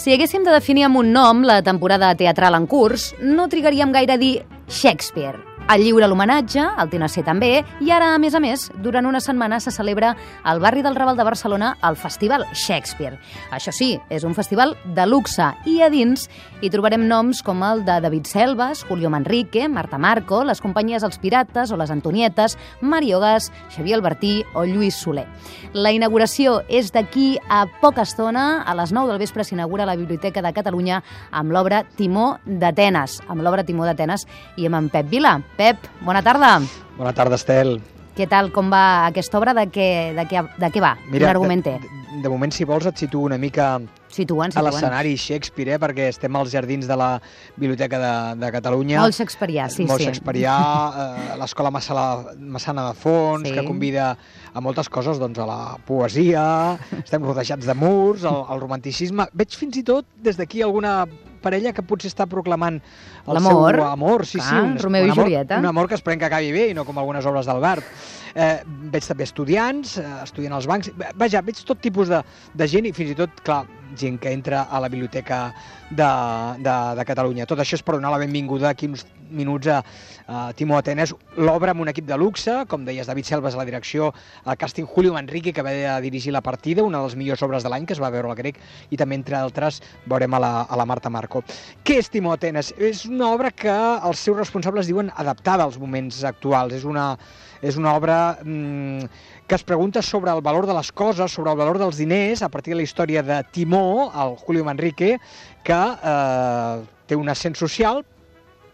Si haguéssim de definir amb un nom la temporada teatral en curs, no trigaríem gaire a dir Shakespeare. El lliure l'homenatge, el TNC també, i ara, a més a més, durant una setmana se celebra al barri del Raval de Barcelona el Festival Shakespeare. Això sí, és un festival de luxe i a dins hi trobarem noms com el de David Selves, Julio Manrique, Marta Marco, les companyies Els Pirates o les Antonietes, Mario Gas, Xavier Albertí o Lluís Soler. La inauguració és d'aquí a poca estona, a les 9 del vespre s'inaugura la Biblioteca de Catalunya amb l'obra Timó d'Atenes, amb l'obra Timó d'Atenes i amb en Pep Vila. Pep, bona tarda. Bona tarda, Estel. Què tal, com va aquesta obra? De què, de què, de què va? Mira, Quin argument té? De, de moment, si vols, et situo una mica Situen, a situen. l'escenari Shakespeare, eh? perquè estem als jardins de la Biblioteca de, de Catalunya. Molt shakespearià, sí, Molt sí. shakespearià, eh, l'escola Massala, Massana de Fons, Sí. que convida a moltes coses, doncs a la poesia, estem rodejats de murs, al, al romanticisme. Veig fins i tot des d'aquí alguna parella que potser està proclamant el seu amor. Sí, sí, Clar, Romeu i un amor, Julieta. Un amor que esperem que acabi bé i no com algunes obres d'Albert. Eh, veig també estudiants, eh, estudien als bancs, vaja, veig tot tipus de, de gent i fins i tot, clar, gent que entra a la biblioteca de, de, de Catalunya. Tot això és per donar la benvinguda aquí uns minuts a, a Timó Atenes, l'obra amb un equip de luxe, com deies, David Selves a la direcció, el càsting Julio Manrique, que va dirigir la partida, una de les millors obres de l'any que es va veure al grec, i també, entre altres, veurem a la, a la Marta Marco. Què és Timó Atenes? És una obra que els seus responsables diuen adaptada als moments actuals. És una, és una obra mm, que es pregunta sobre el valor de les coses, sobre el valor dels diners, a partir de la història de Timó, el Julio Manrique, que eh, té un ascens social,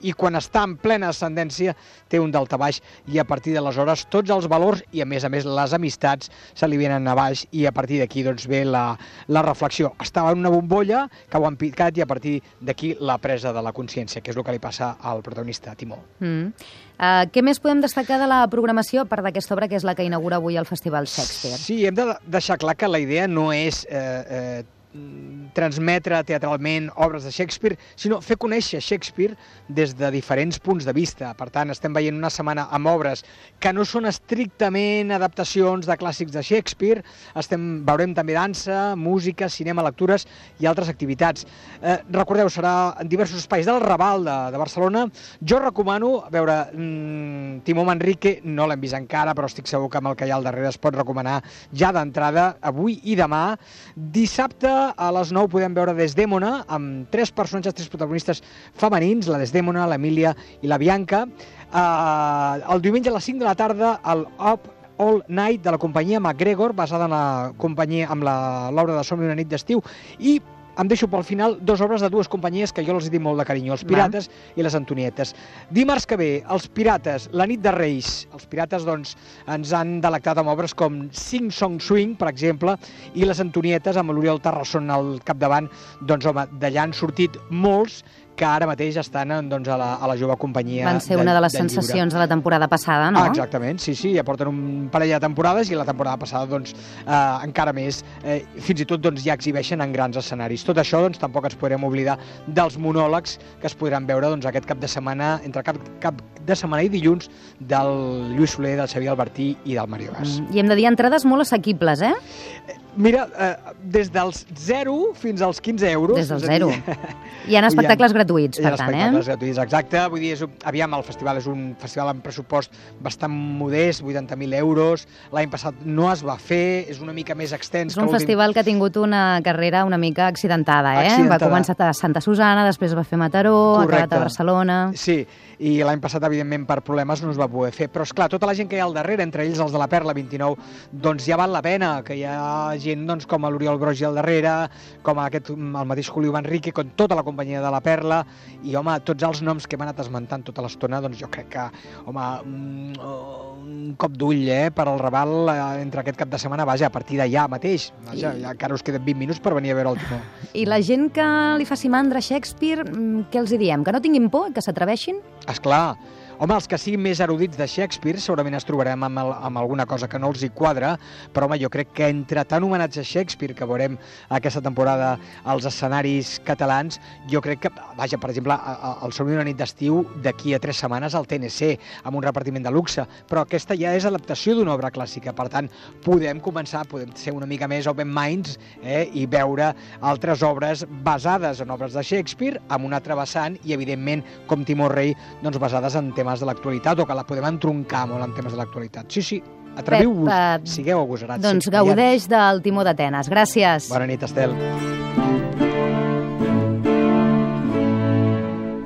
i quan està en plena ascendència té un daltabaix i a partir d'aleshores tots els valors i a més a més les amistats se li venen a baix i a partir d'aquí doncs ve la, la reflexió. Estava en una bombolla que ho han picat i a partir d'aquí la presa de la consciència, que és el que li passa al protagonista, Timó. Mm. Uh, què més podem destacar de la programació a part d'aquesta obra que és la que inaugura avui el Festival Shakespeare? Sí, hem de deixar clar que la idea no és eh, eh, transmetre teatralment obres de Shakespeare, sinó fer conèixer Shakespeare des de diferents punts de vista. Per tant, estem veient una setmana amb obres que no són estrictament adaptacions de clàssics de Shakespeare, estem, veurem també dansa, música, cinema, lectures i altres activitats. Eh, recordeu, serà en diversos espais del Raval de, de Barcelona. Jo recomano veure mm, Timó Manrique, no l'hem vist encara, però estic segur que amb el que hi ha al darrere es pot recomanar ja d'entrada, avui i demà. Dissabte a les 9 podem veure Desdèmona amb tres personatges, tres protagonistes femenins, la Desdèmona, l'Emília i la Bianca. Uh, el diumenge a les 5 de la tarda el Up All Night de la companyia MacGregor, basada en la companyia amb l'obra de Somni una nit d'estiu, i em deixo pel final dues obres de dues companyies que jo els dic molt de carinyo, els Va. Pirates i les Antonietes. Dimarts que ve, els Pirates, la nit de Reis. Els Pirates, doncs, ens han delectat amb obres com Sing Song Swing, per exemple, i les Antonietes, amb l'Oriol Tarrasson al capdavant, doncs, home, d'allà han sortit molts que ara mateix estan doncs, a, la, a la jove companyia Van ser una de les lliure. sensacions de la temporada passada, no? Ah, exactament, sí, sí, ja porten un parell de temporades i la temporada passada, doncs, eh, encara més. Eh, fins i tot, doncs, ja exhibeixen en grans escenaris. Tot això, doncs, tampoc ens podrem oblidar dels monòlegs que es podran veure, doncs, aquest cap de setmana, entre cap, cap de setmana i dilluns, del Lluís Soler, del Xavier Albertí i del Mario Gas. Mm, I hem de dir entrades molt assequibles, eh? Mira, eh, des dels 0 fins als 15 euros. Des del és a dir, zero. Hi ha espectacles gratuïts, Hi ha per tant, espectacles eh? gratuïts, exacte. Vull dir, és, aviam, el festival és un festival amb pressupost bastant modest, 80.000 euros. L'any passat no es va fer, és una mica més extens. És un que festival que ha tingut una carrera una mica accidentada, eh? Accidentada. Va començar a Santa Susana, després va fer Mataró, ha acabat Correcte. a Barcelona... Sí, i l'any passat, evidentment, per problemes no es va poder fer. Però, és clar, tota la gent que hi ha al darrere, entre ells els de la Perla 29, doncs ja val la pena, que hi ha gent doncs, com l'Oriol Brogi al darrere, com aquest, el mateix Julio Manrique, com tota la companyia de la Perla, i, home, tots els noms que hem anat esmentant tota l'estona, doncs jo crec que, home, un, un cop d'ull, eh, per al Raval eh, entre aquest cap de setmana, vaja, a partir d'allà mateix. Vaja, ja encara us queden 20 minuts per venir a veure el Timó. I la gent que li faci mandra Shakespeare, mm, què els hi diem? Que no tinguin por, que s'atreveixin? Esclar, Home, els que siguin més erudits de Shakespeare segurament es trobarem amb, el, amb alguna cosa que no els hi quadra, però home, jo crec que entre tant homenatge a Shakespeare que veurem aquesta temporada als escenaris catalans, jo crec que, vaja, per exemple, el Somni d'una nit d'estiu d'aquí a tres setmanes al TNC, amb un repartiment de luxe, però aquesta ja és adaptació d'una obra clàssica, per tant, podem començar, podem ser una mica més open minds eh, i veure altres obres basades en obres de Shakespeare amb un altre vessant i, evidentment, com Timor Rei, doncs basades en temes de l'actualitat o que la podem entroncar molt en temes de l'actualitat. Sí, sí, atreviu-vos, uh, sigueu agosarats. Doncs gaudeix del Timó d'Atenes. Gràcies. Bona nit, Estel.